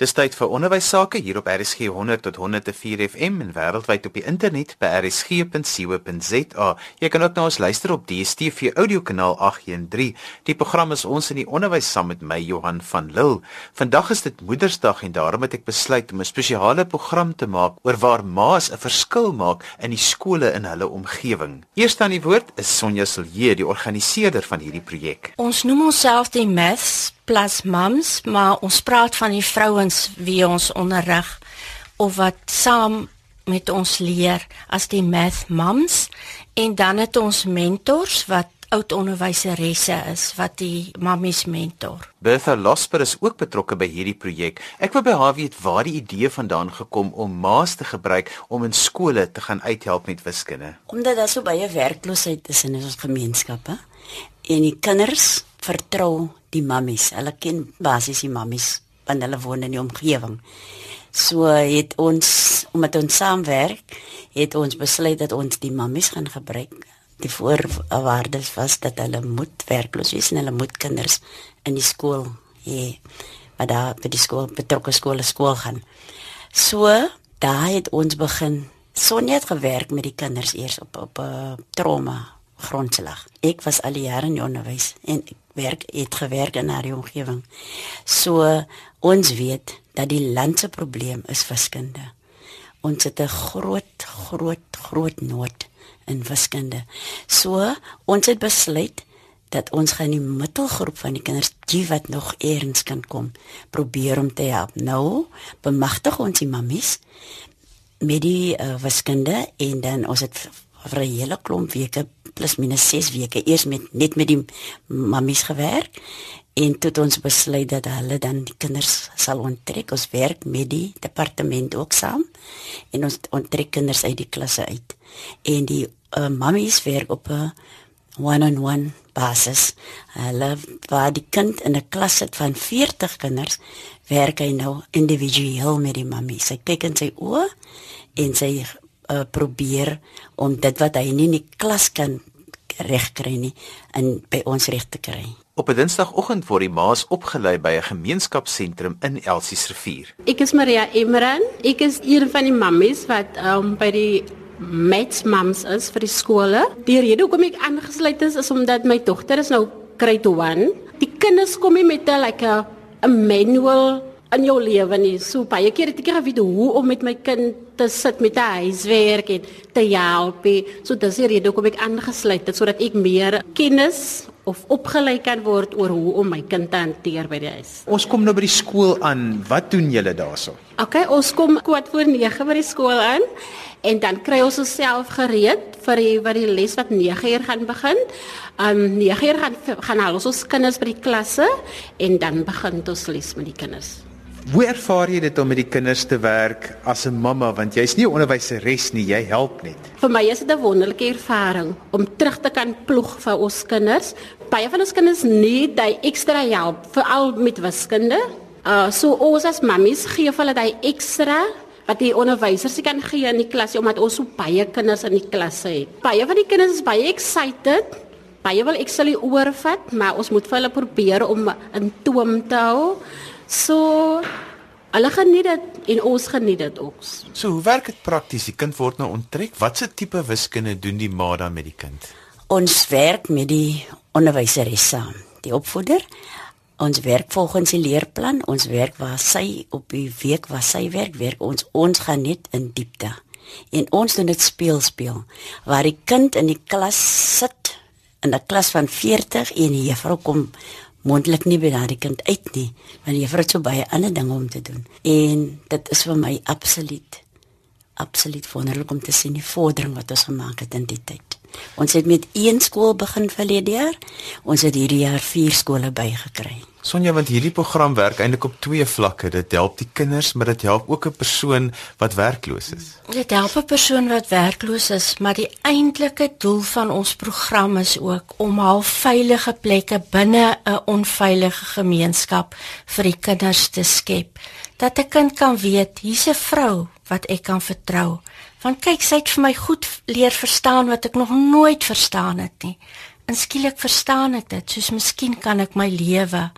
Dis tyd vir onderwys sake hier op RSG 100 tot 104 FM en wêreldwyd op die internet by rsg.co.za. Jy kan ook na ons luister op DStv audiokanaal 813. Die program is ons in die onderwys saam met my Johan van Lille. Vandag is dit Moedersdag en daarom het ek besluit om 'n spesiale program te maak oor waar ma's 'n verskil maak in die skole in hulle omgewing. Eerste aan die woord is Sonja Silje, die organiseerder van hierdie projek. Ons noem onsself die Maths plus Mums, maar ons praat van die vrouens wie ons onderrig of wat saam met ons leer as die Math Mums en dan het ons mentors wat oud onderwyseresse is wat die mammies mentor. Bertha Losper is ook betrokke by hierdie projek. Ek wil by haar weet waar die idee vandaan gekom om ma's te gebruik om in skole te gaan uithelp met wiskunde. Omdat daar so baie werkloosheid is in ons gemeenskappe en die kinders vertrou die mammies. Hulle ken basies die mammies want hulle woon in die omgewing. So het ons omdat ons saamwerk, het ons besluit dat ons die mammies gaan gebruik. Die voorwaardes was dat hulle moet werkloos wees en hulle moet kinders in die skool hê. Maar daar by die skool betrokke skole skool gaan. So daar het ons begin. Sonja het gewerk met die kinders eers op op 'n uh, trauma grondslag. Ek was al jare in onderwys en ek werk het gewerk in haar omgewing. So ons weet dat die land se probleem is wiskunde. Ons het 'n groot groot groot nood in wiskunde. So ons het besluit dat ons gaan die middelgroep van die kinders die wat nog eers kan kom probeer om te help. Nou bemagtig ons die mammies met die uh, wiskunde en dan ons het vir 'n hele klomp weke plus minus 6 weke. Eers met net met die mammies gewerk en toe het ons besluit dat hulle dan die kinders sal onttrek. Ons werk met die departement ook saam en ons onttrek kinders uit die klasse uit. En die uh, mammies werk op 'n one-on-one basis. Hulle waar die kind in 'n klas sit van 40 kinders werk hy nou individueel met die mammies. Hy kyk in sy oë en sy uh, probeer om dit wat hy nie in die klas kan regkry nie in by ons reg te kry. Op 'n Dinsdagoggend word die ma's opgelei by 'n gemeenskapsentrum in Elsies rivier. Ek is Maria Emran. Ek is een van die mammies wat um, by die Mets Mums is vir die skole. Die rede hoekom ek aangesluit is is omdat my dogter is nou grade 1. Die kinders kom nie met 'n like 'n manual in jou lewe nie. So baie keer het ek geweet hoe om met my kind te sit met 'n huiswerk en te help. So dis die rede hoekom ek aangesluit het sodat ek meer kennis of opgelei kan word oor hoe om my kind te hanteer by die huis. Ons kom nou by die skool aan. Wat doen julle daarso? Okay, ons kom kwart voor 9 by die skool aan en dan kry ons osself gereed vir die wat die les wat 9 uur gaan begin. Um 9 uur gaan gaan al ons kinders by die klasse en dan begin ons les met die kinders. Hoe ervaar jy dit om met die kinders te werk as 'n mamma want jy's nie 'n onderwyseres nie, jy help net. Vir my is dit 'n wonderlike ervaring om terug te kan ploeg vir ons kinders. Baie van ons kinders need daai ekstra hulp, veral met wiskunde. Uh so ons as mammies gee hulle daai ekstra wat die onderwysers kan gee in die klas omdat ons so baie kinders in die klas het. Baie van die kinders is baie excited. Baie wil ek sal oorvat, maar ons moet vir hulle probeer om in toom te hou. So hulle geniet dit en ons geniet dit ook. So hoe werk dit prakties? Die kind word nou onttrek. Watse tipe wiskunde doen die ma dan met die kind? Ons werk met die onderwyseres saam, die opvoeder. Ons werk volgens die leerplan. Ons werk waar sy op die week waar sy werk, werk ons ons gaan net in diepte. En ons doen dit speel speel. Waar die kind in die klas sit in 'n klas van 40 en die juffrou kom mondelik nie by daardie kind uit nie want jy het so baie ander dinge om te doen. En dit is vir my absoluut absoluut wonderlik om te sien die vordering wat ons gemaak het in die tyd. Ons het met een skool begin verlede jaar ons het hierdie jaar vier skole bygekry Sonja, want hierdie program werk eintlik op twee vlakke. Dit help die kinders, maar dit help ook 'n persoon wat werkloos is. Dit help 'n persoon wat werkloos is, maar die eintlike doel van ons program is ook om half veilige plekke binne 'n onveilige gemeenskap vir die kinders te skep. Dat 'n kind kan weet, hier's 'n vrou wat ek kan vertrou. Want kyk, sy het vir my goed leer verstaan wat ek nog nooit verstaan het nie. En skielik verstaan ek dit, soos miskien kan ek my lewe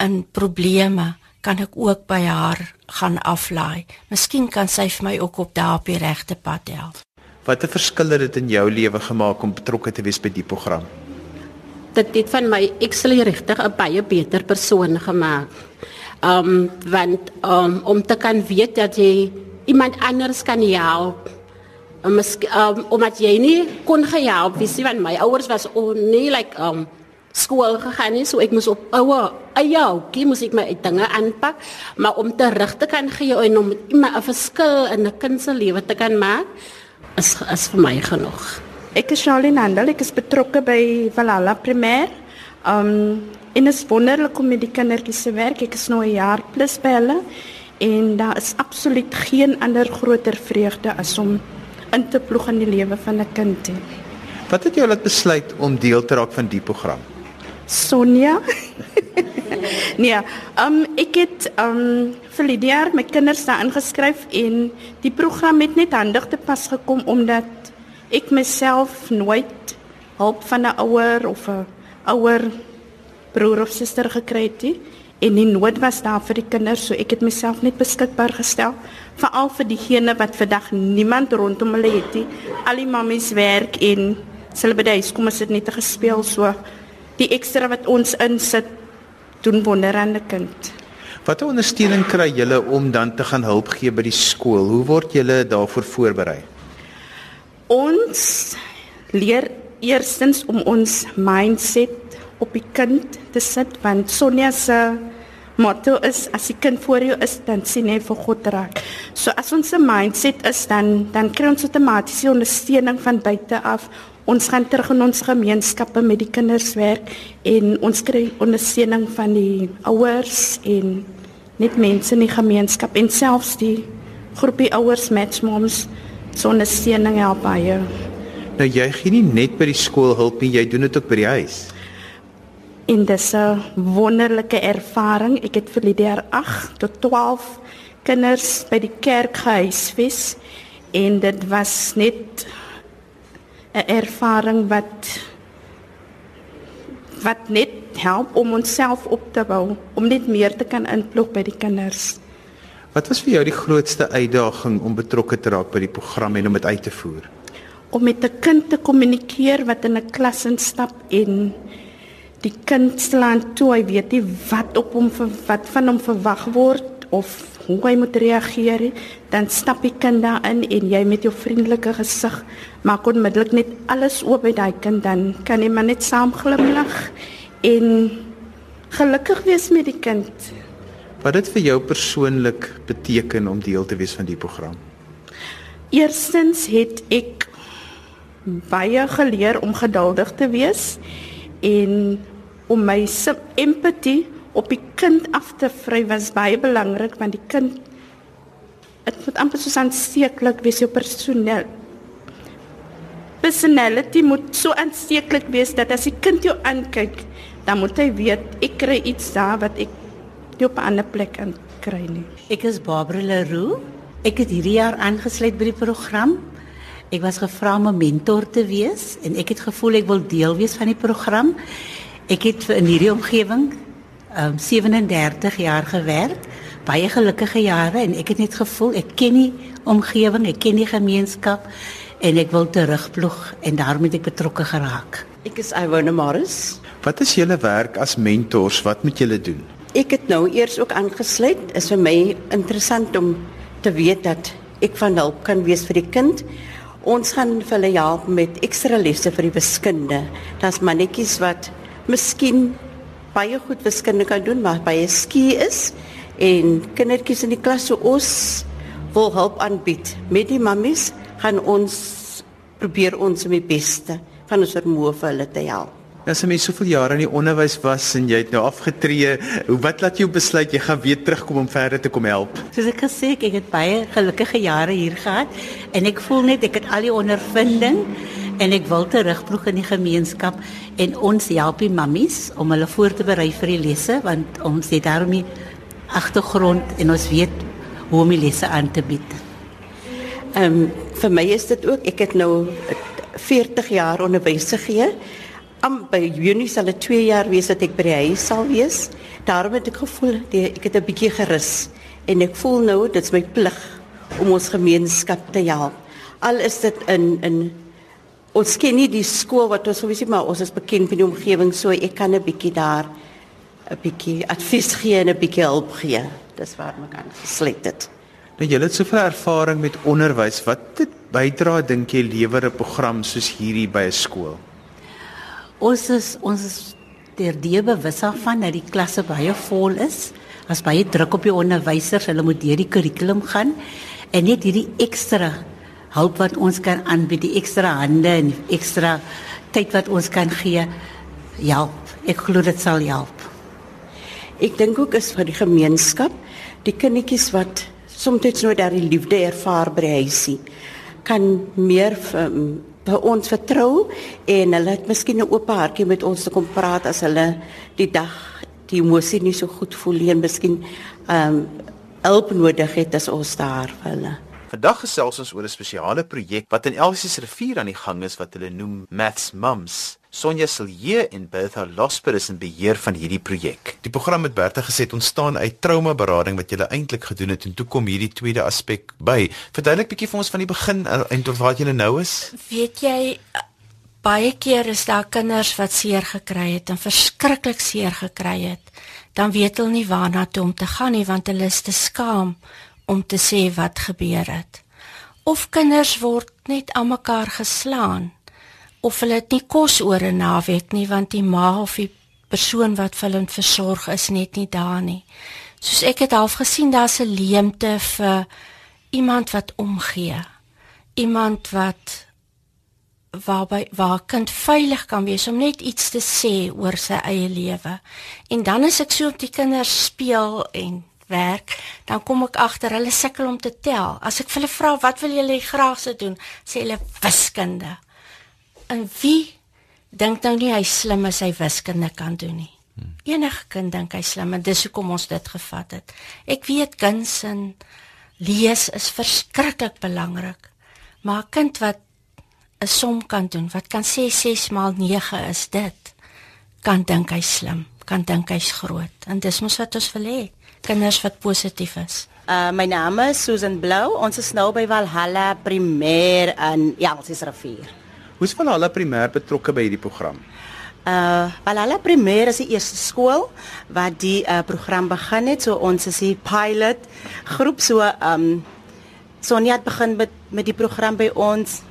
in probleme kan ek ook by haar gaan aflaai. Miskien kan sy vir my ook op daar op die regte pad help. Watter verskil het dit in jou lewe gemaak om betrokke te wees by die program? Dit het van my ekselfs regtig 'n baie beter persoon gemaak. Um want um om te kan weet dat jy iemand anders kan help. Um, um omdat jy nie kon gehelp wie sê van my ouers was on nie like um skool gegaan nie, so ek moes op oue eie houtjie moes ek my dinge aanpak, maar om terug te kan gee en om 'n verskil in 'n kind se lewe te kan maak, is is vir my genoeg. Ek is Charlene Handel, ek is betrokke by Valhalla Primêr. Um en is wonderlik om met die kindertjies te werk. Ek is nou 'n jaar plus by hulle en daar is absoluut geen ander groter vreugde as om in te ploeg in die lewe van 'n kind. Wat het jou laat besluit om deel te raak van die program? Sonja. nee, um ek het um vir jaar my kinders daar ingeskryf en die program het net handig te pas gekom omdat ek myself nooit hulp van 'n ouer of 'n ouer broer of suster gekry het nie en die nood was daar vir die kinders so ek het myself net beskikbaar gestel veral vir diegene wat vandag niemand rondom hulle het nie al die mammies werk en hulle by die huis kom as dit net gespeel so die ekstra wat ons insit doen wonder aan 'n kind. Watter ondersteuning kry julle om dan te gaan hulp gee by die skool? Hoe word julle daarvoor voorberei? Ons leer eerstens om ons mindset op die kind te sit want Sonja se motto is as die kind voor jou is dan sien jy vir God raak. So as ons se mindset is dan dan kry ons outomaties ondersteuning van buite af ons gaan terug in ons gemeenskappe met die kinders werk en ons kry ondersteuning van die ouers en net mense in die gemeenskap en selfs die groepie ouers match moms so ondersteuning help baie. Nou jy gee nie net by die skool hulp nie, jy doen dit ook by die huis. En dis 'n wonderlike ervaring. Ek het vir die jaar 8 tot 12 kinders by die kerk gehuisves en dit was net 'n ervaring wat wat net help om onsself op te bou, om net meer te kan inplug by die kinders. Wat was vir jou die grootste uitdaging om betrokke te raak by die program en om dit uit te voer? Om met 'n kind te kommunikeer wat in 'n klas instap en die kind slaan toe, hy weet nie wat op hom wat van hom verwag word of hoe hy moet reageer, dan stap die kind daarin en jy met jou vriendelike gesig maak onmiddellik net alles oop by daai kind dan kan jy maar net saam glimlag en gelukkig wees met die kind. Wat dit vir jou persoonlik beteken om deel te wees van die program? Eerstens het ek baie geleer om geduldig te wees en om my empatie op die kind af te vry was baie belangrik want die kind dit moet amper so aansteeklik wees jou personeel personality moet so aansteeklik wees dat as die kind jou aankyk dan moet hy weet ek kry iets daar wat ek nie op 'n ander plek kan kry nie. Ek is Barbara Leroux. Ek het hierdie jaar aangesluit by die program ek was gevra om 'n mentor te wees en ek het gevoel ek wil deel wees van die program ek het in hierdie omgewing um, 37 jaar gewerk, baie gelukkige jare en ek het net gevoel ek ken die omgewing, ek ken die gemeenskap en ek wil terugploeg en daarom het ek betrokke geraak. Ek is Ivone Morris. Wat is julle werk as mentors? Wat moet julle doen? Ek het nou eers ook aangesluit. Is vir my interessant om te weet dat ek van hulp kan wees vir die kind. Ons gaan vir hulle help met ekstra lesse vir die wiskunde. Daar's mannetjies wat miskien baie goed wiskunde kan doen, maar baie skie is en kindertjies in die klas so ons wil hulp aanbied. Met die mammies gaan ons probeer ons om die beste van ons vermoë vir hulle te help. As jy soveel jare in die onderwys was en jy het nou afgetree, hoe wat laat jou besluit jy gaan weer terugkom om verder te kom help? Soos ek gesê ek het baie gelukkige jare hier gehad en ek voel net ek het al die ondervinding en ek wil terugploeg in die gemeenskap en ons help die mammies om hulle voor te berei vir die lesse want ons het daarmee agtergrond en ons weet hoe om die lesse aan te bied. Ehm um, vir my is dit ook ek het nou 40 jaar onderwys gegee Am by Junie sal dit 2 jaar wees dat ek by die huis sal wees. Daarom het ek gevoel die, ek het 'n bietjie gerus en ek voel nou dit is my plig om ons gemeenskap te help. Al is dit in in ons ken nie die skool wat ons sowieso maar ons is bekend met die omgewing so ek kan 'n bietjie daar 'n bietjie advies gee en 'n bietjie hulp gee. Dis waar ek aan gesluit het. Nou jy het soveel ervaring met onderwys. Wat dit bydra dink jy lewer 'n program soos hierdie by 'n skool? Ons is ons is terdee bewus van dat die klasse baie vol is. As baie druk op die onderwysers, hulle moet deur die kurrikulum gaan en net hierdie ekstra hulp wat ons kan aanbied, die ekstra hande en ekstra tyd wat ons kan gee, help. Ek glo dit sal help. Ek dink ook is vir die gemeenskap, die kindertjies wat soms nou daar die liefde ervaar by die huisie, kan meer um, by ons vertrou en hulle het miskien 'n oop hartjie met ons te kom praat as hulle die dag die emosie nie so goed voel nie en miskien ehm um, hulp nodig het as ons daar vir hulle. Vandag gesels ons oor 'n spesiale projek wat in Elsie se rivier aan die gang is wat hulle noem Maths Mums. Sonja Silje en Bertha Losper is in beheer van hierdie projek. Die program het Bertha gesê ontstaan uit traumaberading wat jy eintlik gedoen het en toe kom hierdie tweede aspek by. Verduidelik bietjie vir ons van die begin en tot waar jy nou is. Weet jy baie keer is daar kinders wat seer gekry het en verskriklik seer gekry het. Dan weet hulle nie waarna toe om te gaan nie want hulle is te skaam om te sê wat gebeur het. Of kinders word net aan mekaar geslaan of hulle het nie kos oor 'n naweek nie want die ma of die persoon wat vir hulle versorg is net nie daar nie. Soos ek het half gesien daar's 'n leemte vir iemand wat omgee. Iemand wat waarby waar kind veilig kan wees om net iets te sê oor sy eie lewe. En dan as ek so op die kinders speel en werk, dan kom ek agter hulle sukkel om te tel. As ek vir hulle vra wat wil julle graag se doen, sê hulle wiskunde. En wie dink nou nie hy slim as hy wiskunde kan doen nie. Enige kind dink hy slim en dis hoekom ons dit gevat het. Ek weet kuns en lees is verskriklik belangrik. Maar 'n kind wat 'n som kan doen, wat kan sê 6 maal 9 is dit, kan dink hy slim, kan dink hy's groot. En dis mos wat ons wil hê, kinders wat positief is. Uh my naam is Susan Blou. Ons is nou by Valhalla Primêr in Elsies rivier. Hoe's van hulle primêr betrokke by hierdie program? Uh Valhalla Primêr is die eerste skool wat die uh program begin het. So ons is die pilot groep so um Sonia het begin met met die program by ons.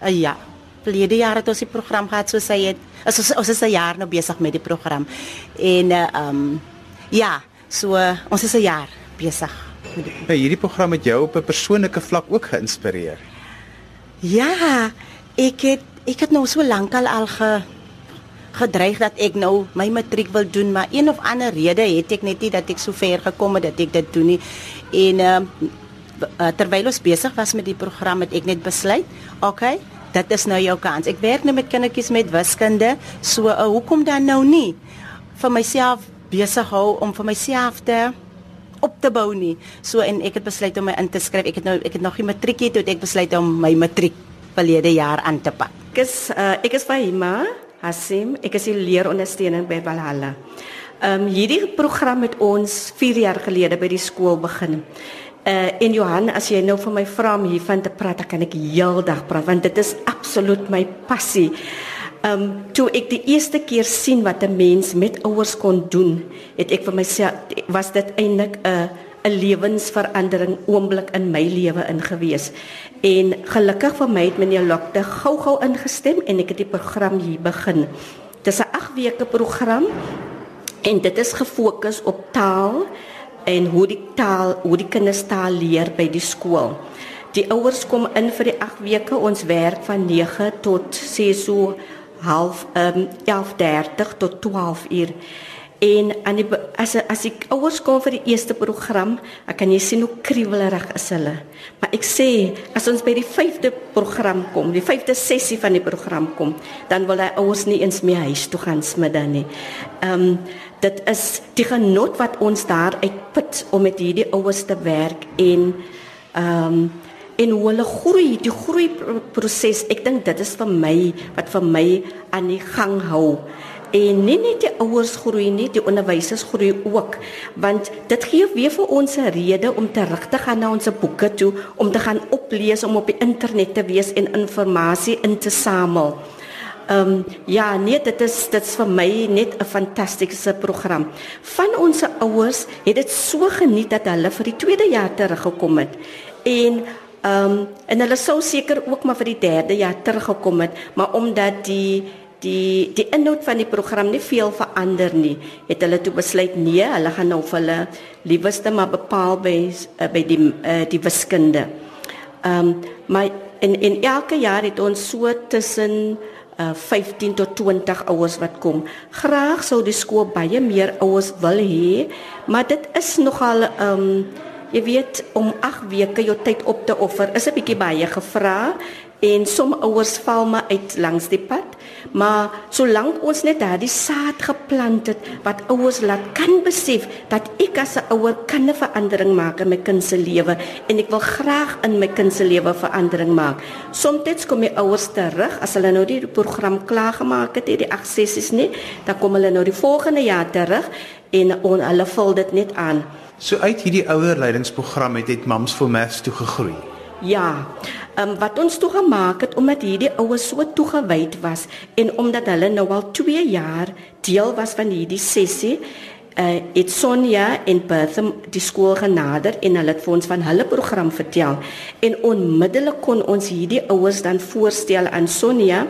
Uh ja. Verlede jaar het ons die program gehad so sy het ons ons is 'n jaar nou besig met die program. En uh um ja, so ons is 'n jaar besig. Ja, hierdie program het jou op 'n persoonlike vlak ook geïnspireer. Ja, ek het ek het nou so lank al al ge gedreig dat ek nou my matriek wil doen, maar een of ander rede het ek net nie dat ek so ver gekom het dat ek dit doen nie. En ehm uh, terwyl ons besig was met die program het ek net besluit, okay, dit is nou jou kans. Ek werk nou met kindertjies met wiskunde, so uh, hoekom dan nou nie vir myself besig hou om vir myself te op te bou nie. So en ek het besluit om my in te skryf. Ek het nou ek het nog nie matriek het, toe ek besluit om my matriek verlede jaar aan te pak. Ek is uh, ek is Fahima Hassim. Ek is die leerondersteuning by Valhalla. Ehm um, hierdie program het ons 4 jaar gelede by die skool begin. Uh en Johan, as jy nou vir my vra om hiervan te praat, dan kan ek heeldag praat want dit is absoluut my passie. Um, toe ek die eerste keer sien wat 'n mens met ouers kon doen, het ek vir myself was dit eintlik 'n 'n lewensverandering oomblik in my lewe ingewees. En gelukkig vir my het meneer Lokte gou-gou ingestem en ek het die program hier begin. Dit is 'n 8 weke program en dit is gefokus op taal en hoe die taal, hoe die kinders taal leer by die skool. Die ouers kom in vir die 8 weke. Ons werk van 9 tot 6 so half ehm um, 11:30 tot 12 uur. En aan die as as ek ouers kom vir die eerste program, ek kan jy sien hoe kriewelerig is hulle. Maar ek sê as ons by die 5de program kom, die 5de sessie van die program kom, dan wil hy ouers nie eens meer huis toe gaan smiddag nie. Ehm um, dit is die genot wat ons daar uitput om met hierdie ouers te werk en ehm um, en hoe hulle groei, die groei proses. Ek dink dit is vir my wat vir my aan die gang hou. En nie net die ouers groei nie, die onderwysers groei ook, want dit gee weer vir ons 'n rede om terug te gaan na ons boeke toe, om te gaan oplees, om op die internet te wees en inligting in te samel. Ehm um, ja, nee, dit is dit is vir my net 'n fantastiese program. Van ons ouers het dit so geniet dat hulle vir die tweede jaar teruggekom het. En ehm um, en hulle sou seker ook maar vir die derde jaar teruggekom het, maar omdat die die die inhoud van die program nie veel verander nie, het hulle toe besluit nee, hulle gaan nou vir hulle liewerste maar bepaal by uh, by die uh, die wiskunde. Ehm um, maar in in elke jaar het ons so tussen uh, 15 tot 20 ouers wat kom. Graag sou die skool baie meer ouers wil hê, maar dit is nogal ehm um, jy weet om 8 weke jou tyd op te offer is 'n bietjie baie gevra en som ouers val maar uit langs die pad. Maar solank ons net daardie saad geplant het wat ouers laat kan besef dat ek as 'n ouer kan 'n verandering maak in my kind se lewe en ek wil graag in my kind se lewe verandering maak. Somstyds kom die ouers terug as hulle nou die program klaar gemaak het, hierdie 8 sessies nie, dan kom hulle nou die volgende jaar terug en on, hulle vul dit net aan. So uit hierdie ouerleidingsprogram het dit Mams for Maths toe gegroei. Ja. Ehm um, wat ons toe gemaak het omdat hierdie oues so toegewyd was en omdat hulle nou al 2 jaar deel was van hierdie sessie, uh het Sonja en Bertha die skool genader en hulle het vir ons van hulle program vertel en onmiddellik kon ons hierdie oues dan voorstel aan Sonja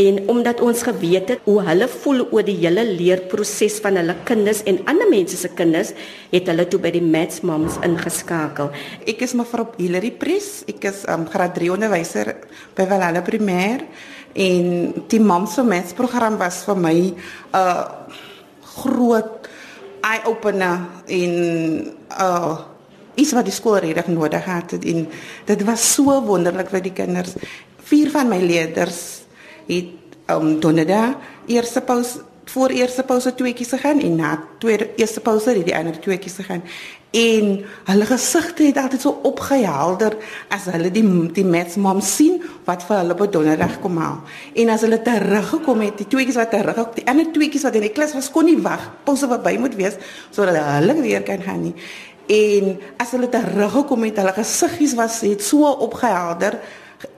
En omdat ons geweet het hoe hulle voel oor die hele leerproses van hulle kinders en ander mense se kinders, het hulle toe by die Mats Moms ingeskakel. Ek is mevrou Hilary Pres. Ek is um, graad 3 onderwyser by Valhalla Primêr en die Moms for Mats program was vir my 'n uh, groot eye opener in uh iets wat die skool regtig nodig het en dit was so wonderlik vir die kinders. Vier van my leerders het um donderdag eerste paus voor eerste pause tweeetjies gegaan en na tweede eerste pause het die ander tweeetjies gegaan. En hulle gesigte het altyd so opgehelder as hulle die die mets mom sien wat vir hulle op donderdag kom haal. En as hulle teruggekom het die tweeetjies wat terug die ander tweeetjies wat in die klas was kon nie wag pause verby moet wees sodat hulle weer kan gaan nie. En as hulle teruggekom het hulle gesiggies was het so opgehelder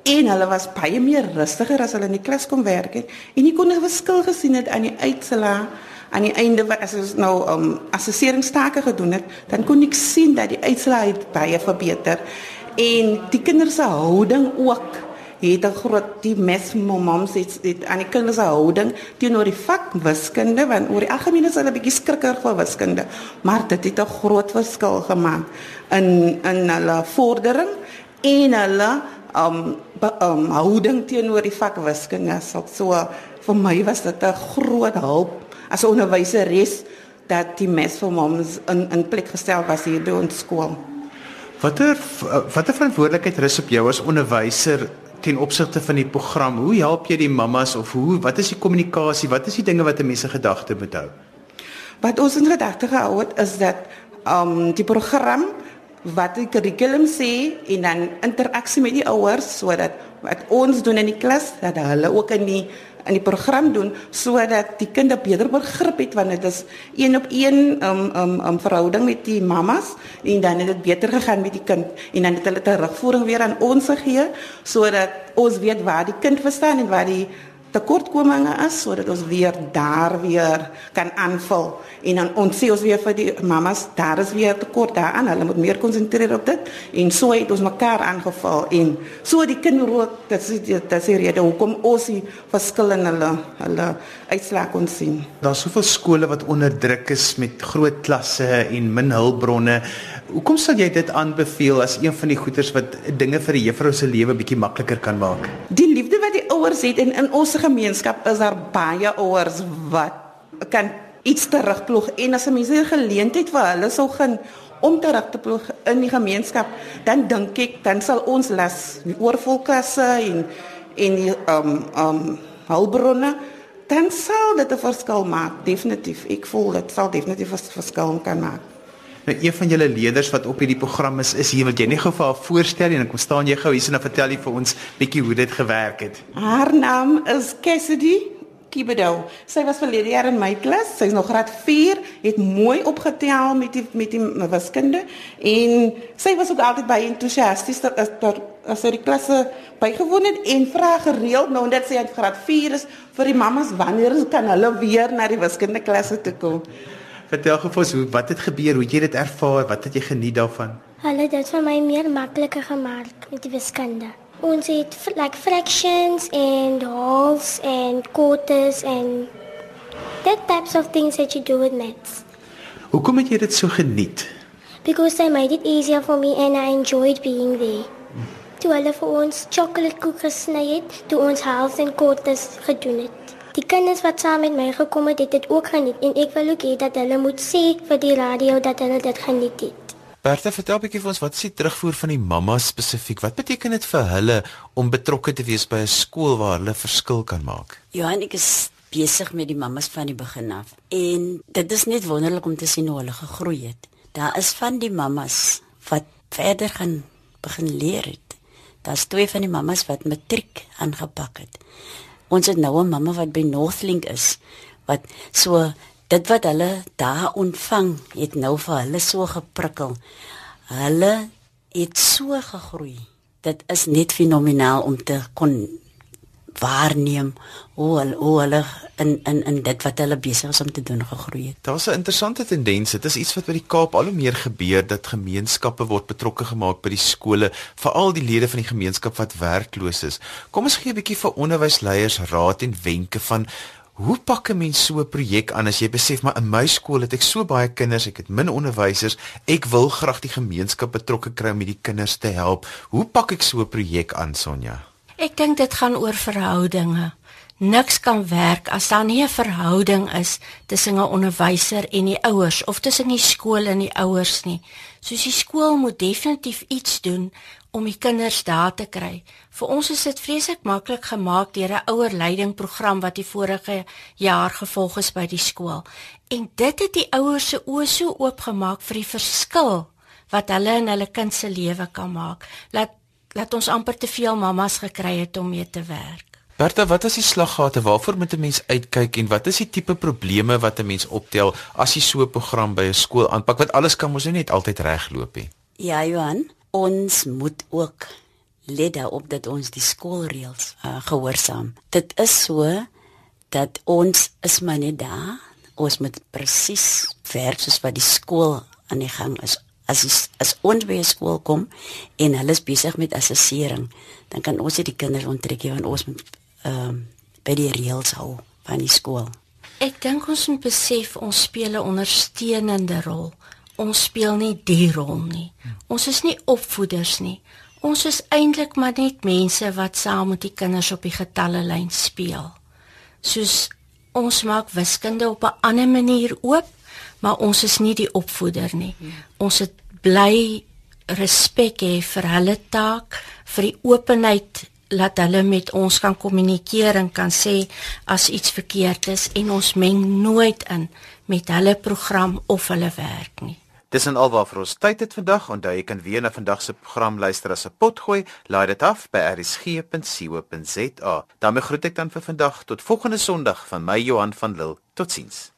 en hulle was baie meer rustiger as hulle in die klas kom werk het en jy kon 'n verskil gesien het aan die uitslae aan die einde wat as ons nou um assesseringstake gedoen het dan kon ek sien dat die uitslae baie verbeter. En die kinders se houding ook het 'n groot die mes moms het, het aan die kinders se houding teenoor die vak wiskunde want oor die algemeen is hulle 'n bietjie skrikker vir wiskunde maar dit het 'n groot verskil gemaak in in hulle vordering en hulle um um houding teenoor die vak wiskunde so so vir my was dit 'n groot hulp as 'n onderwyseres dat die mes vir moms in in plek gestel was hier by ons skool. Watter watter verantwoordelikheid rus op jou as onderwyser ten opsigte van die program? Hoe help jy die mammas of hoe wat is die kommunikasie? Wat is die dinge wat mense gedagte moet hou? Wat ons in gedagte gehou het is dat um die program wat die kurrikulum sê en dan interaksie met die ouers sodat wat ons doen in die klas dat hulle ook in die in die program doen sodat die kinders beter begrip het want dit is een op een um um um verhouding met die mammas en dan het dit beter gegaan met die kind en dan het hulle terugvoering weer aan ons gegee sodat ons weet waar die kind verstaan en waar die tekortkominge is sodat ons weer daar weer kan aanvul. En dan ons sê ons weer vir die mamas daar is weer tekort daaraan. Hulle moet meer konsentreer op dit. En so het ons mekaar aangevul en so die kinders dit is dit is die rede hoekom ons die verskil in hulle hulle uitslag kon sien. Daar's soveel skole wat onder druk is met groot klasse en min hulpbronne Hoekom sal jy dit aanbeveel as een van die goeders wat dinge vir die juffrou se lewe bietjie makliker kan maak? Die liefde wat die ouers het en in ons gemeenskap is daar baie ouers wat kan iets terugploeg en as 'n mens 'n geleentheid vir hulle sou gaan om terug te ploeg in die gemeenskap, dan dink ek dan sal ons las die oorvolklasse en en die um um hulpbronne dan sal dit 'n verskil maak definitief. Ek voel dit sal definitief 'n verskil kan maak. Nou een van julle leerders wat op hierdie program is, is hier. Wil jy net gou vir haar voorstel en kom staan jy gou hier en dan vertel jy vir ons bietjie hoe dit gewerk het. Haar naam is Cassidy Kibedo. Sy was verlede jaar in my klas. Sy's nog graad 4, het mooi opgetel met die met die wiskunde en sy was ook altyd baie entoesiasties dat as dat as sy die klasse bygewoon het en vra gereeld nou dat sy in graad 4 is vir die mammas wanneer kan hulle weer na die wiskunde klasse toe kom. Vertel gou vir ons hoe wat het gebeur, hoe het jy dit ervaar, wat het jy geniet daarvan? Hulle het dit vir my meer makliker gemaak met die wiskunde. Ons het like fractions and wholes and quarters and that types of things that you do with maths. Hoekom het jy dit so geniet? Because they made it easier for me and I enjoyed being there. Toe hulle vir ons chocolate koek gesny het, toe ons wholes and quarters gedoen het. Die kinders wat saam met my gekom het, het dit ook geniet en ek wil ook hê dat hulle moet sê vir die radio dat hulle dit geniet het. Bertha, vertel 'n bietjie vir ons wat is die terugvoer van die mamma spesifiek? Wat beteken dit vir hulle om betrokke te wees by 'n skool waar hulle verskil kan maak? Johan, ek is besig met die mammas van die begin af. En dit is net wonderlik om te sien hoe hulle gegroei het. Daar is van die mammas wat verder gaan begin leer het. Daar's twee van die mammas wat matriek aangepak het. Ons het nou 'n mamma wat by Northlink is wat so dit wat hulle daar ontvang het nou vir hulle so geprikkel. Hulle het so gegroei. Dit is net fenomenaal om te kon waarneem hoe hulle hoe hulle in in in dit wat hulle besig is om te doen gegroei het. Daar's 'n interessante tendens. Dit is iets wat by die Kaap al hoe meer gebeur dat gemeenskappe word betrokke gemaak by die skole, veral die lede van die gemeenskap wat werkloos is. Kom ons gee 'n bietjie vir onderwysleiers raad en wenke van Hoe pak 'n mens so 'n projek aan as jy besef maar in my skool het ek so baie kinders, ek het min onderwysers, ek wil graag die gemeenskap betrokke kry om hierdie kinders te help. Hoe pak ek so 'n projek aan, Sonja? Ek dink dit gaan oor verhoudinge. Niks kan werk as daar nie 'n verhouding is tussen 'n onderwyser en die ouers of tussen die skool en die ouers nie. Soos die skool moet definitief iets doen om die kinders daar te kry. Vir ons is dit vreeslik maklik gemaak deur 'n ouerleidingprogram wat die vorige jaar gevolg is by die skool. En dit het die ouers se oë so oopgemaak vir die verskil wat hulle in hulle kind se lewe kan maak. Laat laat ons amper te veel mammas gekry het om mee te werk. Bertha, wat is die slaggate? Waarvoor moet 'n mens uitkyk en wat is die tipe probleme wat 'n mens optel as jy so 'n program by 'n skool aanpak? Want alles kan mos nie net altyd regloop nie. Ja, Johan, ons moet ook let daarop dat ons die skoolreëls uh, gehoorsaam. Dit is so dat ons is maar net daar. Ons moet presies werk soos wat die skool aan die gang is. As is, as ons by skool kom en hulle is besig met assessering, dan kan ons nie die kinders onttrek want ons moet ehm um, by die reëls hou van die skool. Ek dink ons moet besef ons speel 'n ondersteunende rol. Ons speel nie die rol nie. Ons is nie opvoeders nie. Ons is eintlik maar net mense wat saam met die kinders op die getallelyn speel. Soos ons maak wiskunde op 'n ander manier oop, maar ons is nie die opvoeder nie. Ons het bly respek hê vir hulle taak, vir die openheid laat hulle met ons kan kommunikeer en kan sê as iets verkeerd is en ons meng nooit in met hulle program of hulle werk nie. Dis en alwaar vir ons tyd het vandag. Onthou jy kan weer na vandag se program luister as 'n potgooi. Laai dit af by rsg.co.za. daarmee groet ek dan vir vandag tot volgende Sondag van my Johan van Lille. Totsiens.